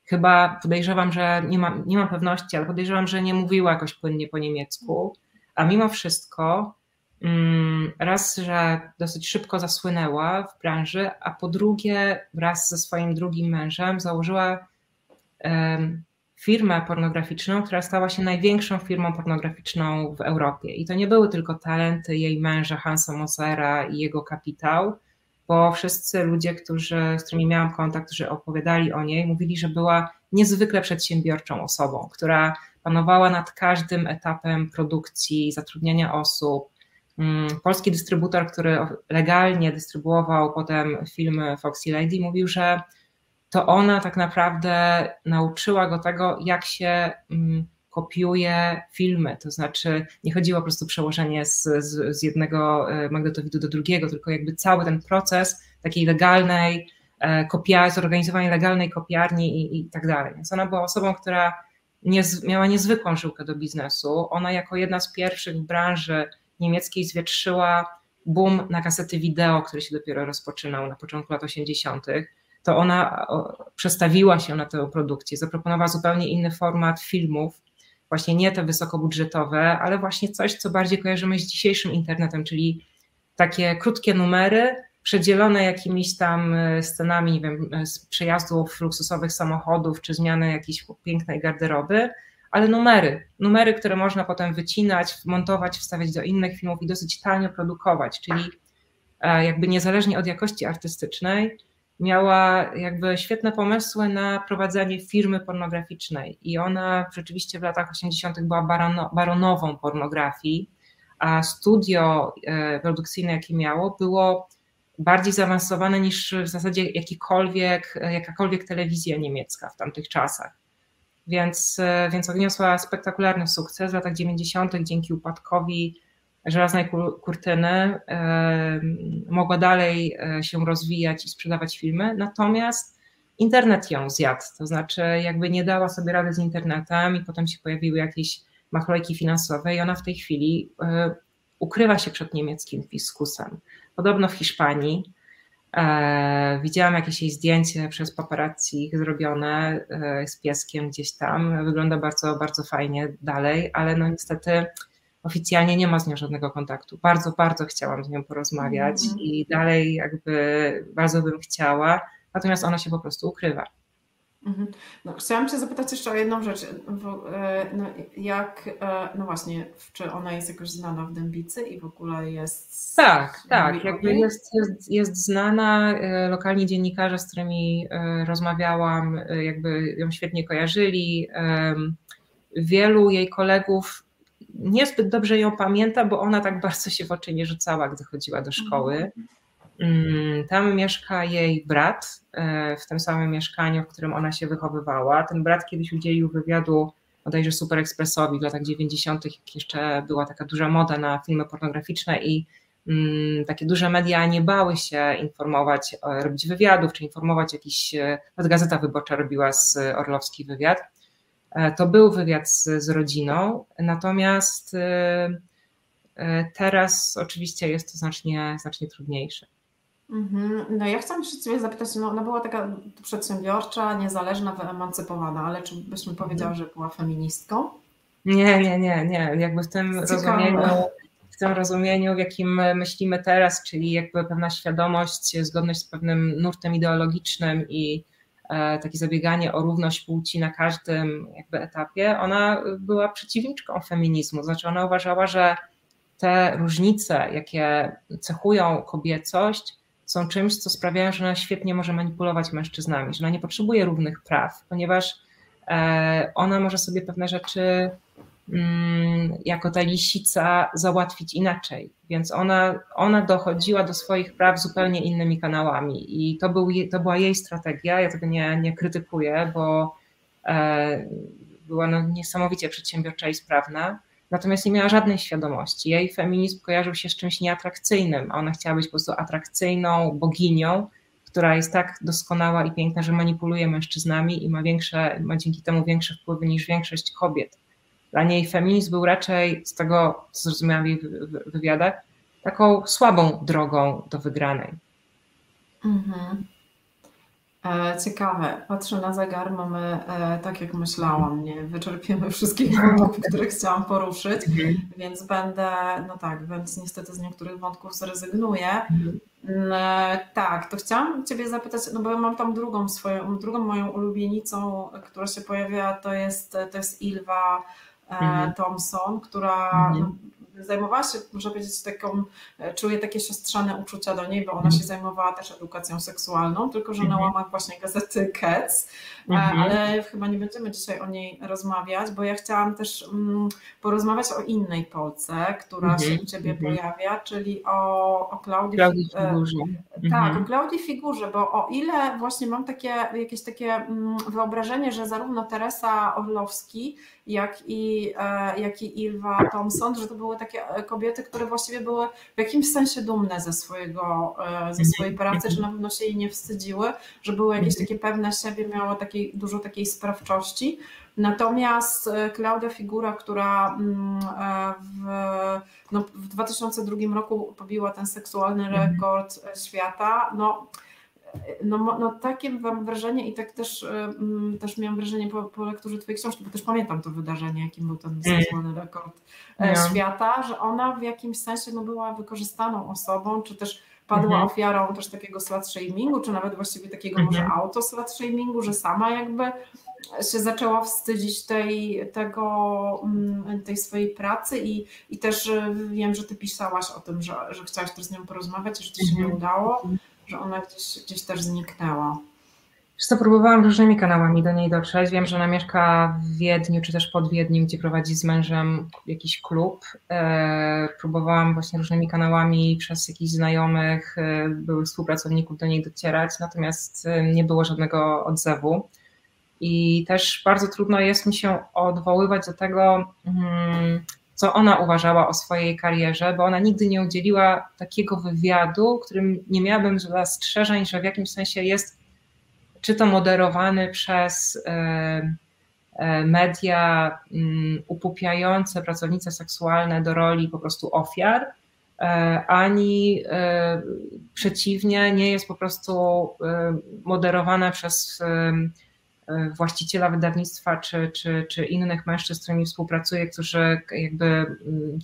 chyba podejrzewam, że nie mam, nie mam pewności, ale podejrzewam, że nie mówiła jakoś płynnie po niemiecku, a mimo wszystko mm, raz, że dosyć szybko zasłynęła w branży, a po drugie wraz ze swoim drugim mężem założyła firmę pornograficzną, która stała się największą firmą pornograficzną w Europie. I to nie były tylko talenty jej męża Hansa Mosera i jego kapitał, bo wszyscy ludzie, którzy, z którymi miałam kontakt, którzy opowiadali o niej, mówili, że była niezwykle przedsiębiorczą osobą, która panowała nad każdym etapem produkcji, zatrudniania osób. Mm, polski dystrybutor, który legalnie dystrybuował potem filmy Foxy Lady, mówił, że to ona tak naprawdę nauczyła go tego, jak się mm, kopiuje filmy, to znaczy nie chodziło po prostu o przełożenie z, z, z jednego e, magnetowidu do drugiego, tylko jakby cały ten proces takiej legalnej e, kopia, zorganizowania legalnej kopiarni i, i tak dalej. Więc ona była osobą, która niez, miała niezwykłą żyłkę do biznesu. Ona jako jedna z pierwszych w branży niemieckiej zwietrzyła boom na kasety wideo, który się dopiero rozpoczynał na początku lat 80 to ona przestawiła się na tę produkcję, zaproponowała zupełnie inny format filmów, właśnie nie te wysokobudżetowe, ale właśnie coś, co bardziej kojarzymy z dzisiejszym internetem, czyli takie krótkie numery, przedzielone jakimiś tam e, scenami, nie wiem, e, z przejazdów luksusowych samochodów, czy zmiany jakiejś pięknej garderoby, ale numery, numery, które można potem wycinać, montować, wstawiać do innych filmów i dosyć tanio produkować, czyli e, jakby niezależnie od jakości artystycznej, miała jakby świetne pomysły na prowadzenie firmy pornograficznej i ona rzeczywiście w latach 80. była barono, baronową pornografii, a studio e, produkcyjne, jakie miało, było bardziej zaawansowane niż w zasadzie jakikolwiek, jakakolwiek telewizja niemiecka w tamtych czasach. Więc, e, więc odniosła spektakularny sukces w latach 90. dzięki upadkowi żelaznej kurtyny mogła dalej e, się rozwijać i sprzedawać filmy, natomiast internet ją zjadł, to znaczy jakby nie dała sobie rady z internetem i potem się pojawiły jakieś machlojki finansowe i ona w tej chwili e, ukrywa się przed niemieckim fiskusem. Podobno w Hiszpanii e, widziałam jakieś jej zdjęcie przez paparazzi zrobione z pieskiem gdzieś tam. Wygląda bardzo, bardzo fajnie dalej, ale no niestety oficjalnie nie ma z nią żadnego kontaktu. Bardzo, bardzo chciałam z nią porozmawiać mm. i dalej jakby bardzo bym chciała, natomiast ona się po prostu ukrywa. Mhm. No, chciałam Cię zapytać jeszcze o jedną rzecz. E, no, jak, e, no właśnie, czy ona jest jakoś znana w Dębicy i w ogóle jest. Tak, tak. Jakby jest, jest, jest znana. E, lokalni dziennikarze, z którymi rozmawiałam, jakby ją świetnie kojarzyli. Wielu jej kolegów niezbyt dobrze ją pamięta, bo ona tak bardzo się w oczy nie rzucała, gdy chodziła do szkoły. Mm, tam mieszka jej brat, e, w tym samym mieszkaniu, w którym ona się wychowywała. Ten brat kiedyś udzielił wywiadu bodajże Super Expressowi w latach 90., jak jeszcze była taka duża moda na filmy pornograficzne i mm, takie duże media nie bały się informować, robić wywiadów, czy informować jakiś, e, nawet Gazeta Wyborcza robiła z Orlowski wywiad. E, to był wywiad z, z rodziną, natomiast e, e, teraz oczywiście jest to znacznie, znacznie trudniejsze. Mhm. No ja chciałam się Ciebie zapytać, no ona była taka przedsiębiorcza, niezależna, wyemancypowana, ale czy byś mi powiedziała, że była feministką? Nie, nie, nie, nie. Jakby w tym rozumieniu, w tym rozumieniu, w jakim myślimy teraz, czyli jakby pewna świadomość, zgodność z pewnym nurtem ideologicznym i takie zabieganie o równość płci na każdym jakby etapie, ona była przeciwniczką feminizmu. Znaczy ona uważała, że te różnice, jakie cechują kobiecość, są czymś, co sprawiają, że ona świetnie może manipulować mężczyznami, że ona nie potrzebuje równych praw, ponieważ e, ona może sobie pewne rzeczy jako ta lisica załatwić inaczej. Więc ona, ona dochodziła do swoich praw zupełnie innymi kanałami i to, był, to była jej strategia. Ja tego nie, nie krytykuję, bo e, była no niesamowicie przedsiębiorcza i sprawna. Natomiast nie miała żadnej świadomości. Jej feminizm kojarzył się z czymś nieatrakcyjnym, a ona chciała być po prostu atrakcyjną boginią, która jest tak doskonała i piękna, że manipuluje mężczyznami i ma, większe, ma dzięki temu większe wpływy niż większość kobiet. Dla niej feminizm był raczej, z tego co zrozumiałam w jej wywiadach, taką słabą drogą do wygranej. Mhm. E, ciekawe. Patrzę na zegar, mamy e, tak jak myślałam, nie wyczerpiemy wszystkich wątków, które chciałam poruszyć, mhm. więc będę, no tak, więc niestety z niektórych wątków zrezygnuję. Mhm. E, tak, to chciałam Ciebie zapytać, no bo mam tam drugą swoją, drugą moją ulubienicą, która się pojawia, to jest, to jest Ilwa mhm. Thompson, która mhm. zajmowała się, można powiedzieć, taką, e, czuje takie siostrzane uczucia do niej, bo ona mhm. się zajmowała też edukacją seksualną, tylko że na łamach właśnie gazety Cats, e, ale chyba nie będziemy dzisiaj o niej rozmawiać, bo ja chciałam też mm, porozmawiać o innej Polce, która się u Ciebie pojawia, czyli o, o Klaudii, Klaudii e, Figurze. Tak, o Klaudii Figurze, bo o ile właśnie mam takie, jakieś takie mm, wyobrażenie, że zarówno Teresa Orlowski, jak i, e, jak i Ilva Thompson, że to były takie e, kobiety, które właściwie były w jakimś sensie dumne ze, swojego, e, ze mhm. swojej pracy, że na pewno się jej nie wstydziły, że były jakieś mhm. takie pewne siebie, miało takiej, dużo takiej sprawczości. Natomiast Klaudia Figura, która mm, w, no, w 2002 roku pobiła ten seksualny mhm. rekord świata, no no, no takie mam wrażenie i tak też, mm, też miałam wrażenie po, po lekturze Twojej książki, bo też pamiętam to wydarzenie, jakim był ten mm. seksualny rekord e, no. świata, że ona w jakimś sensie no, była wykorzystaną osobą, czy też padła mhm. ofiarą też takiego slut shamingu, czy nawet właściwie takiego mhm. może auto slut shamingu, że sama jakby się zaczęła wstydzić tej, tego, mm, tej swojej pracy i, i też wiem, że ty pisałaś o tym, że, że chciałaś też z nią porozmawiać że to się nie mhm. udało. Że ona gdzieś, gdzieś też zniknęła. Wiesz co, próbowałam różnymi kanałami do niej dotrzeć. Wiem, że ona mieszka w Wiedniu, czy też pod Wiedniem, gdzie prowadzi z mężem jakiś klub. E, próbowałam właśnie różnymi kanałami przez jakichś znajomych, e, byłych współpracowników do niej docierać, natomiast e, nie było żadnego odzewu. I też bardzo trudno jest mi się odwoływać do tego, mm, co ona uważała o swojej karierze, bo ona nigdy nie udzieliła takiego wywiadu, którym nie miałabym zastrzeżeń, że w jakimś sensie jest czy to moderowany przez e, e, media mm, upupiające pracownice seksualne do roli po prostu ofiar, e, ani przeciwnie, nie jest po prostu moderowana przez właściciela wydawnictwa czy, czy, czy innych mężczyzn, z którymi współpracuje, którzy jakby mm,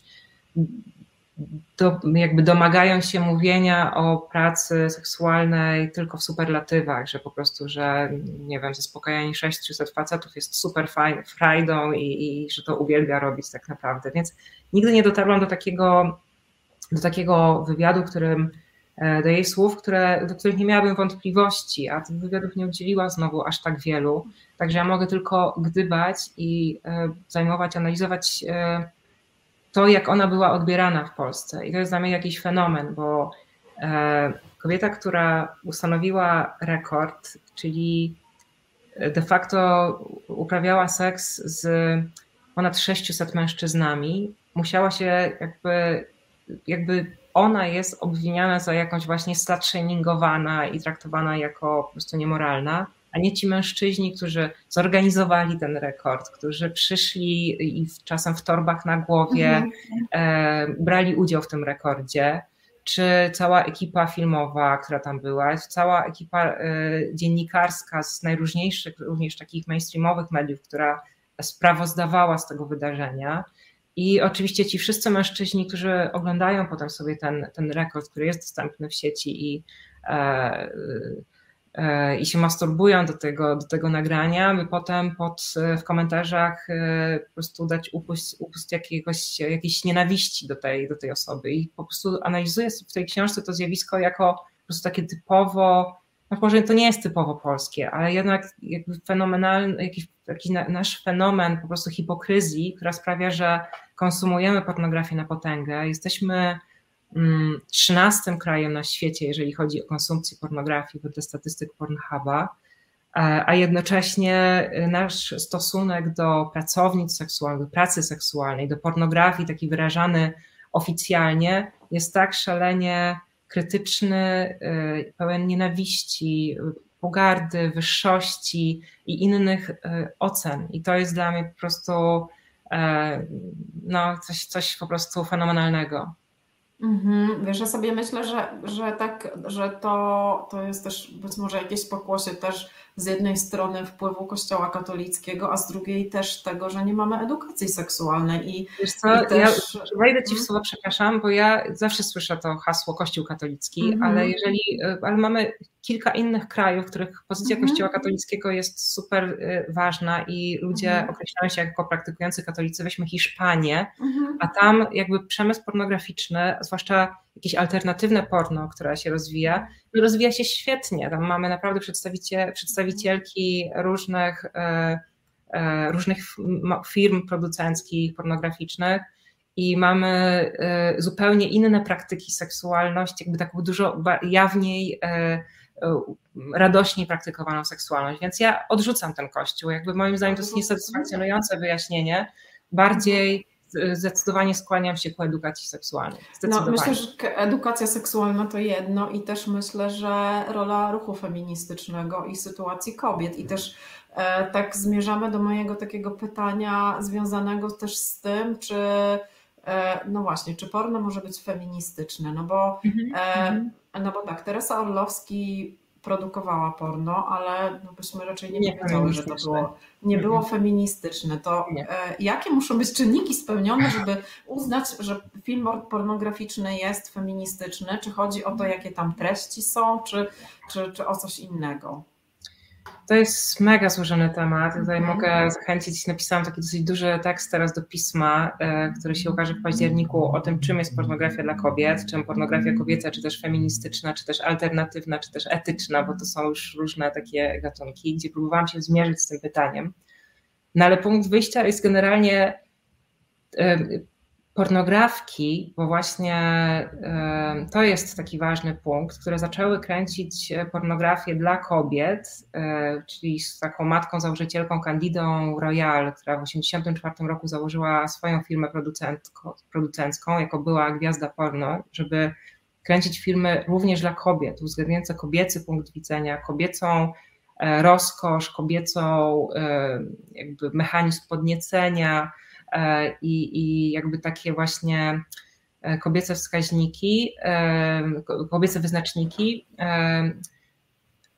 do, jakby domagają się mówienia o pracy seksualnej tylko w superlatywach, że po prostu, że nie wiem, zaspokajanie 600 facetów jest super frajdą i, i że to uwielbia robić tak naprawdę. Więc nigdy nie dotarłam do takiego, do takiego wywiadu, którym do jej słów, które, do których nie miałabym wątpliwości, a tych wywiadów nie udzieliła znowu aż tak wielu. Także ja mogę tylko gdybać i e, zajmować, analizować e, to, jak ona była odbierana w Polsce. I to jest dla mnie jakiś fenomen, bo e, kobieta, która ustanowiła rekord, czyli de facto uprawiała seks z ponad 600 mężczyznami, musiała się jakby, jakby ona jest obwiniana za jakąś właśnie slut shamingowana i traktowana jako po prostu niemoralna a nie ci mężczyźni, którzy zorganizowali ten rekord, którzy przyszli i czasem w torbach na głowie mhm. e, brali udział w tym rekordzie, czy cała ekipa filmowa, która tam była, cała ekipa e, dziennikarska z najróżniejszych, również takich mainstreamowych mediów, która sprawozdawała z tego wydarzenia. I oczywiście ci wszyscy mężczyźni, którzy oglądają potem sobie ten, ten rekord, który jest dostępny w sieci i e, E, i się masturbują do tego, do tego nagrania, by potem pod, w komentarzach e, po prostu dać upust, upust jakiegoś, jakiejś nienawiści do tej, do tej osoby. I po prostu analizuję w tej książce to zjawisko jako po prostu takie typowo, no może to nie jest typowo polskie, ale jednak jakby fenomenalny, jakiś, jakiś nasz fenomen po prostu hipokryzji, która sprawia, że konsumujemy pornografię na potęgę, jesteśmy 13 mm, krajem na świecie, jeżeli chodzi o konsumpcję pornografii wedle statystyk Pornhuba, e, a jednocześnie nasz stosunek do pracownic seksualnych, do pracy seksualnej, do pornografii, taki wyrażany oficjalnie, jest tak szalenie krytyczny, e, pełen nienawiści, pogardy, wyższości i innych e, ocen. I to jest dla mnie po prostu no, coś, coś po prostu fenomenalnego. Mhm. Wiesz, ja sobie myślę, że, że tak, że to, to jest też być może jakieś pokłosie też z jednej strony wpływu Kościoła katolickiego, a z drugiej też tego, że nie mamy edukacji seksualnej. I, Wiesz co, i też... ja wejdę Ci w mhm. słowo, przepraszam, bo ja zawsze słyszę to hasło Kościół katolicki, mm -hmm. ale jeżeli, ale mamy kilka innych krajów, w których pozycja mm -hmm. Kościoła katolickiego jest super y, ważna i ludzie mm -hmm. określają się jako praktykujący katolicy, weźmy Hiszpanię, mhm. a tam jakby przemysł pornograficzny, zwłaszcza jakieś alternatywne porno, które się rozwija, rozwija się świetnie. Tam mamy naprawdę przedstawicie, przedstawicielki różnych, e, e, różnych firm producenckich, pornograficznych i mamy e, zupełnie inne praktyki seksualności, jakby taką dużo jawniej, radośniej praktykowaną seksualność. Więc ja odrzucam ten kościół. Jakby moim zdaniem to jest niesatysfakcjonujące wyjaśnienie. Bardziej zdecydowanie skłaniam się ku edukacji seksualnej. No, myślę, że edukacja seksualna to jedno i też myślę, że rola ruchu feministycznego i sytuacji kobiet i też e, tak zmierzamy do mojego takiego pytania związanego też z tym, czy e, no właśnie, czy porno może być feministyczne, no bo, -hmm. e, no bo tak, Teresa Orlowski produkowała porno, ale no byśmy raczej nie, nie powiedziały, że to było, nie było mhm. feministyczne. To e, jakie muszą być czynniki spełnione, żeby uznać, że film pornograficzny jest feministyczny? Czy chodzi o to, jakie tam treści są, czy, czy, czy o coś innego? To jest mega złożony temat. Tutaj mhm. mogę zachęcić, napisałam taki dosyć duży tekst teraz do pisma, e, który się ukaże w październiku o tym, czym jest pornografia dla kobiet, czym pornografia kobieca, czy też feministyczna, czy też alternatywna, czy też etyczna, bo to są już różne takie gatunki, gdzie próbowałam się zmierzyć z tym pytaniem. No ale punkt wyjścia jest generalnie e, pornografki, bo właśnie e, to jest taki ważny punkt, które zaczęły kręcić pornografię dla kobiet, e, czyli z taką matką założycielką Candidą Royal, która w 1984 roku założyła swoją firmę producencką, jako była gwiazda porno, żeby kręcić filmy również dla kobiet, uwzględniające kobiecy punkt widzenia, kobiecą e, rozkosz, kobiecą jakby mechanizm podniecenia, E, i, i jakby takie właśnie e, kobiece wskaźniki, e, kobiece wyznaczniki,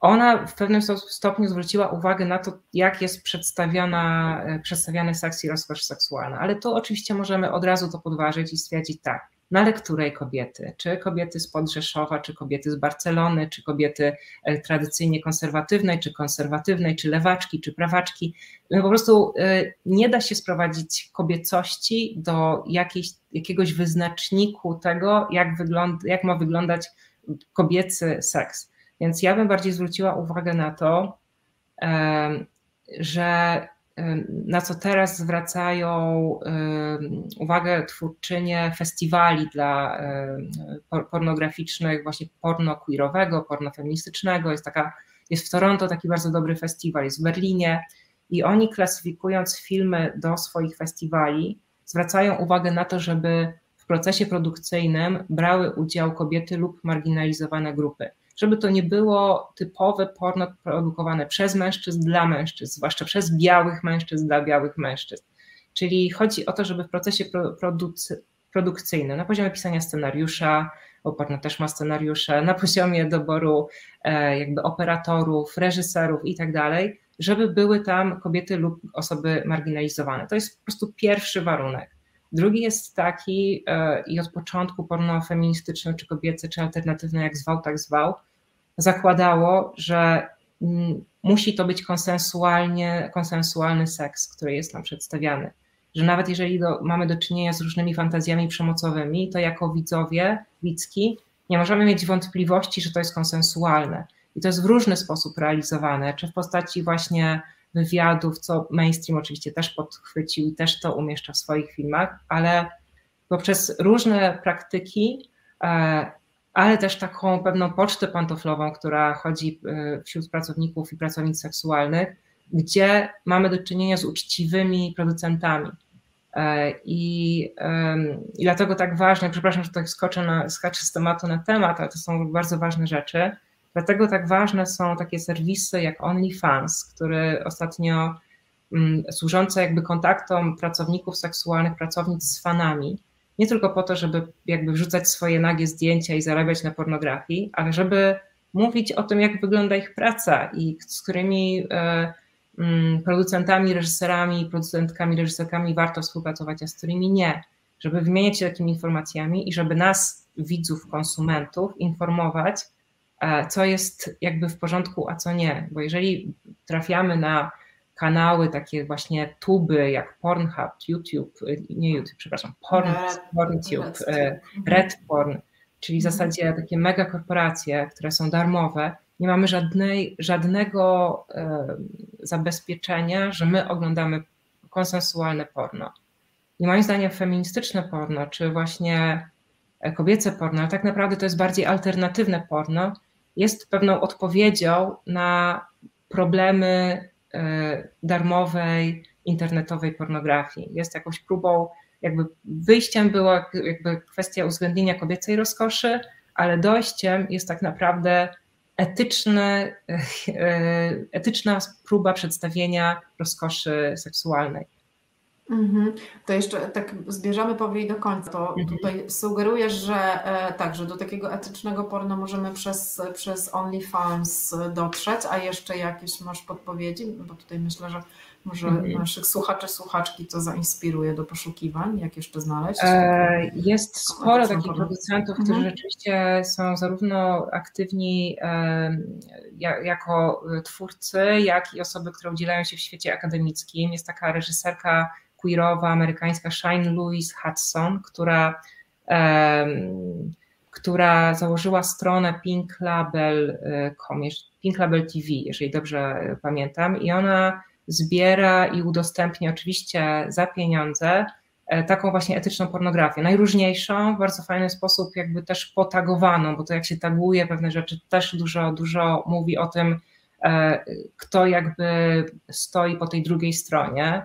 ona w pewnym stopniu zwróciła uwagę na to, jak jest przedstawiana, przedstawiany seks i rozkosz seksualna. Ale tu oczywiście możemy od razu to podważyć i stwierdzić tak, no ale której kobiety? Czy kobiety z Podrzeszowa, czy kobiety z Barcelony, czy kobiety e, tradycyjnie konserwatywnej, czy konserwatywnej, czy lewaczki, czy prawaczki? No po prostu e, nie da się sprowadzić kobiecości do jakiejś, jakiegoś wyznaczniku tego, jak, wygląda, jak ma wyglądać kobiecy seks. Więc ja bym bardziej zwróciła uwagę na to, że na co teraz zwracają uwagę twórczynie festiwali dla pornograficznych, właśnie porno queerowego, porno feministycznego. Jest, taka, jest w Toronto taki bardzo dobry festiwal, jest w Berlinie i oni klasyfikując filmy do swoich festiwali, zwracają uwagę na to, żeby w procesie produkcyjnym brały udział kobiety lub marginalizowane grupy żeby to nie było typowe porno produkowane przez mężczyzn dla mężczyzn, zwłaszcza przez białych mężczyzn dla białych mężczyzn. Czyli chodzi o to, żeby w procesie producy, produkcyjnym, na poziomie pisania scenariusza, bo porno też ma scenariusze, na poziomie doboru e, jakby operatorów, reżyserów i tak dalej, żeby były tam kobiety lub osoby marginalizowane. To jest po prostu pierwszy warunek. Drugi jest taki, e, i od początku porno feministyczne, czy kobiece, czy alternatywne, jak zwał, tak zwał, zakładało, że mm, musi to być konsensualnie, konsensualny seks, który jest nam przedstawiany. Że nawet jeżeli do, mamy do czynienia z różnymi fantazjami przemocowymi, to jako widzowie, widzki, nie możemy mieć wątpliwości, że to jest konsensualne. I to jest w różny sposób realizowane, czy w postaci właśnie wywiadów, co mainstream oczywiście też podchwycił i też to umieszcza w swoich filmach, ale poprzez różne praktyki, e, ale też taką pewną pocztę pantoflową, która chodzi e, wśród pracowników i pracownic seksualnych, gdzie mamy do czynienia z uczciwymi producentami. E, I, i dlatego tak ważne, przepraszam, że tutaj skoczę, na, skaczę z tematu na temat, ale to są bardzo ważne rzeczy Dlatego tak ważne są takie serwisy jak OnlyFans, które ostatnio mm, służące jakby kontaktom pracowników seksualnych, pracownic z fanami, nie tylko po to, żeby jakby wrzucać swoje nagie zdjęcia i zarabiać na pornografii, ale żeby mówić o tym, jak wygląda ich praca i z którymi e, mm, producentami, reżyserami, producentkami, reżyserkami warto współpracować, a z którymi nie. Żeby wymieniać się takimi informacjami i żeby nas, widzów, konsumentów, informować, co jest jakby w porządku, a co nie. Bo jeżeli trafiamy na kanały takie właśnie tuby jak Pornhub, YouTube, nie YouTube, przepraszam, Porn, PornTube, e, Red Porn, czyli w mhm. zasadzie takie mega korporacje, które są darmowe, nie mamy żadnej, żadnego e, zabezpieczenia, że my oglądamy konsensualne porno. I moim zdaniem feministyczne porno, czy właśnie kobiece porno, ale tak naprawdę to jest bardziej alternatywne porno, jest pewną odpowiedzią na problemy e, darmowej, internetowej pornografii. Jest jakąś próbą, jakby wyjściem była jakby kwestia uwzględnienia kobiecej rozkoszy, ale dojściem jest tak naprawdę etyczne, e, etyczna próba przedstawienia rozkoszy seksualnej. Mhm. To jeszcze tak zbierzemy powoli do końca. To mhm. tutaj sugerujesz, że e, tak, że do takiego etycznego porno możemy przez, przez OnlyFans dotrzeć, a jeszcze jakieś masz podpowiedzi? Bo tutaj myślę, że Może mhm. naszych słuchaczy, słuchaczki to zainspiruje do poszukiwań, jak jeszcze znaleźć? E, jest sporo takich producentów, którzy mhm. rzeczywiście są zarówno aktywni jako twórcy, jak i osoby, które udzielają się w świecie akademickim. Jest taka reżyserka queerowa, amerykańska Shine Louise Hudson, która która założyła stronę pinklabel.com, Pinklabel TV, jeżeli dobrze pamiętam, i ona zbiera i udostępnia oczywiście za pieniądze e, taką właśnie etyczną pornografię. Najróżniejszą, w bardzo fajny sposób jakby też potagowaną, bo to jak się taguje pewne rzeczy też dużo, dużo mówi o tym, e, kto jakby stoi po tej drugiej stronie.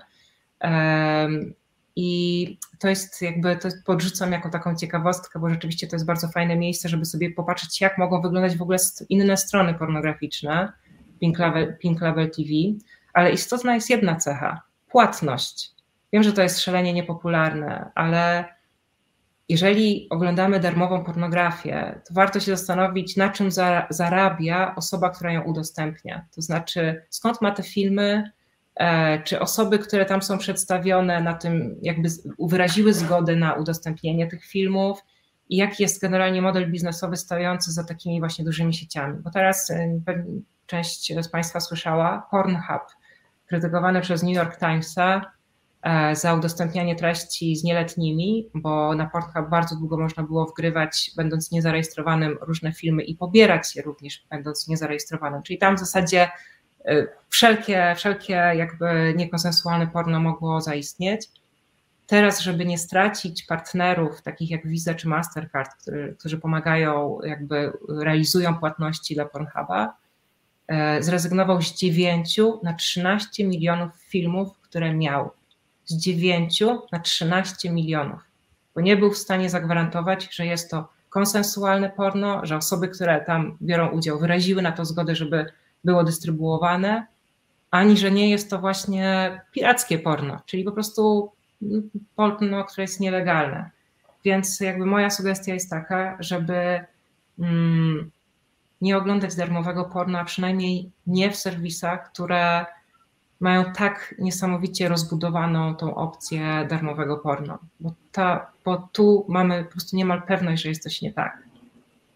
I to jest jakby, to podrzucam jako taką ciekawostkę, bo rzeczywiście to jest bardzo fajne miejsce, żeby sobie popatrzeć, jak mogą wyglądać w ogóle inne strony pornograficzne Pink Label, Pink Label TV, ale istotna jest jedna cecha płatność. Wiem, że to jest szalenie niepopularne, ale jeżeli oglądamy darmową pornografię, to warto się zastanowić, na czym zarabia osoba, która ją udostępnia. To znaczy, skąd ma te filmy, czy osoby, które tam są przedstawione na tym, jakby wyraziły zgodę na udostępnienie tych filmów i jaki jest generalnie model biznesowy stojący za takimi właśnie dużymi sieciami. Bo teraz e, część z Państwa słyszała, Pornhub, krytykowany przez New York Timesa e, za udostępnianie treści z nieletnimi, bo na Pornhub bardzo długo można było wgrywać, będąc niezarejestrowanym, różne filmy i pobierać je również, będąc niezarejestrowanym. Czyli tam w zasadzie wszelkie, wszelkie jakby niekonsensualne porno mogło zaistnieć. Teraz, żeby nie stracić partnerów takich jak Visa czy Mastercard, którzy, którzy pomagają, jakby realizują płatności dla Pornhuba, y, zrezygnował z 9 na 13 milionów filmów, które miał. Z 9 na 13 milionów, bo nie był w stanie zagwarantować, że jest to konsensualne porno, że osoby, które tam biorą udział, wyraziły na to zgodę, żeby było dystrybuowane, ani że nie jest to właśnie pirackie porno, czyli po prostu porno, które jest nielegalne. Więc jakby moja sugestia jest taka, żeby mm, nie oglądać darmowego porno, a przynajmniej nie w serwisach, które mają tak niesamowicie rozbudowaną tą opcję darmowego porno. Bo, ta, bo tu mamy po prostu niemal pewność, że jest coś nie tak.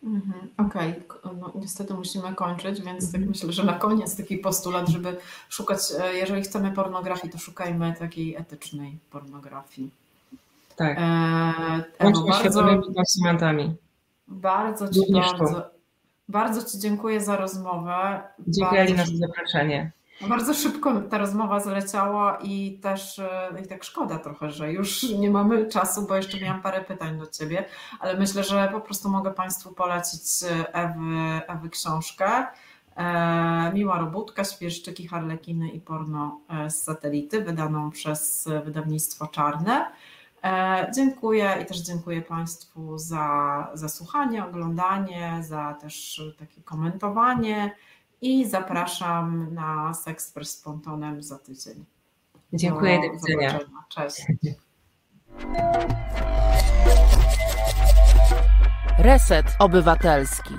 Mhm, Okej, okay. no, niestety musimy kończyć, więc tak mhm. myślę, że na koniec taki postulat, żeby szukać, e, jeżeli chcemy pornografii, to szukajmy takiej etycznej pornografii. Tak. E, Ewo, bardzo, konsumentami. Bardzo Ci, bardzo, bardzo Ci dziękuję za rozmowę. Dziękuję bardzo, za zaproszenie. Bardzo szybko ta rozmowa zleciała i też e, i tak szkoda trochę, że już nie mamy czasu, bo jeszcze miałam parę pytań do Ciebie, ale myślę, że po prostu mogę Państwu polecić e, Ewy, Ewy książkę. E, Miła robótka, świerszczyki, harlekiny i porno z satelity, wydaną przez wydawnictwo Czarne. Dziękuję i też dziękuję Państwu za, za słuchanie, oglądanie, za też takie komentowanie i zapraszam na Sexpress z Pontonem za tydzień. Dziękuję, do, do widzenia. Cześć. Reset Obywatelski.